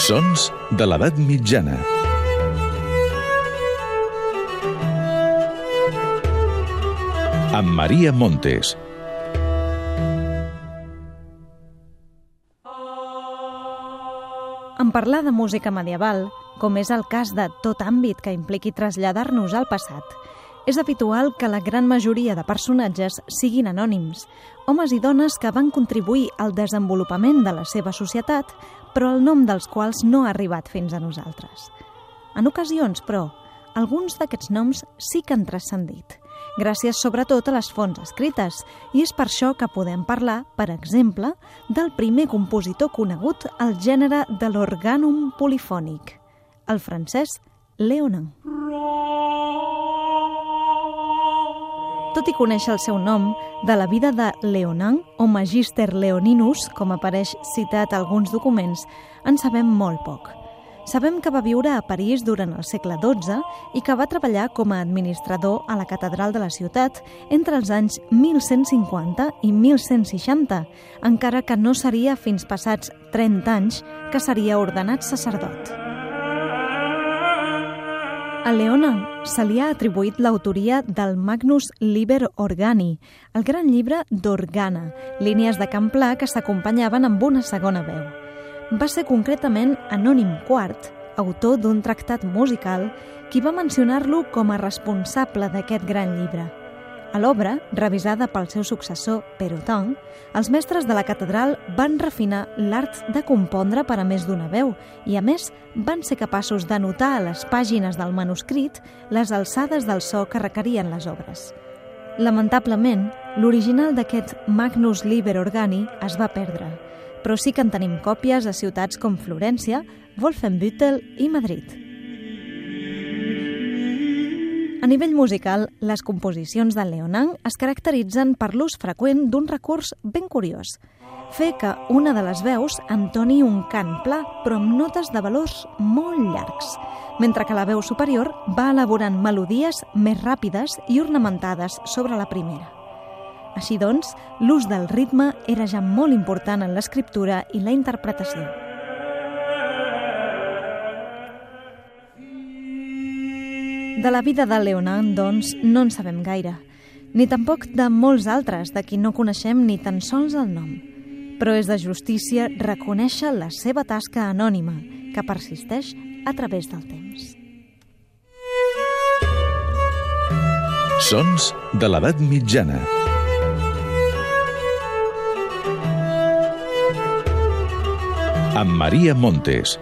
Sons de l'edat mitjana. Amb Maria Montes. En parlar de música medieval, com és el cas de tot àmbit que impliqui traslladar-nos al passat, és habitual que la gran majoria de personatges siguin anònims, homes i dones que van contribuir al desenvolupament de la seva societat, però el nom dels quals no ha arribat fins a nosaltres. En ocasions, però, alguns d'aquests noms sí que han transcendit, gràcies sobretot a les fonts escrites, i és per això que podem parlar, per exemple, del primer compositor conegut al gènere de l'orgànum polifònic, el francès Leonin. Tot i conèixer el seu nom, de la vida de Leonin, o Magister Leoninus, com apareix citat a alguns documents, en sabem molt poc. Sabem que va viure a París durant el segle XII i que va treballar com a administrador a la catedral de la ciutat entre els anys 1150 i 1160, encara que no seria fins passats 30 anys que seria ordenat sacerdot. A Leona se li ha atribuït l'autoria del Magnus Liber Organi, el gran llibre d'Organa, línies de camp pla que s'acompanyaven amb una segona veu va ser concretament Anònim IV, autor d'un tractat musical, qui va mencionar-lo com a responsable d'aquest gran llibre. A l'obra, revisada pel seu successor, Perotin, els mestres de la catedral van refinar l'art de compondre per a més d'una veu i, a més, van ser capaços d'anotar a les pàgines del manuscrit les alçades del so que requerien les obres. Lamentablement, l'original d'aquest Magnus Liber Organi es va perdre, però sí que en tenim còpies a ciutats com Florència, Wolfenbüttel i Madrid. A nivell musical, les composicions de Leonin es caracteritzen per l'ús freqüent d'un recurs ben curiós, fer que una de les veus entoni un cant pla, però amb notes de valors molt llargs, mentre que la veu superior va elaborant melodies més ràpides i ornamentades sobre la primera. Així doncs, l'ús del ritme era ja molt important en l'escriptura i la interpretació. De la vida de Leonin, doncs, no en sabem gaire, ni tampoc de molts altres de qui no coneixem ni tan sols el nom. Però és de justícia reconèixer la seva tasca anònima, que persisteix a través del temps. Sons de l'edat mitjana. Amb Maria Montes.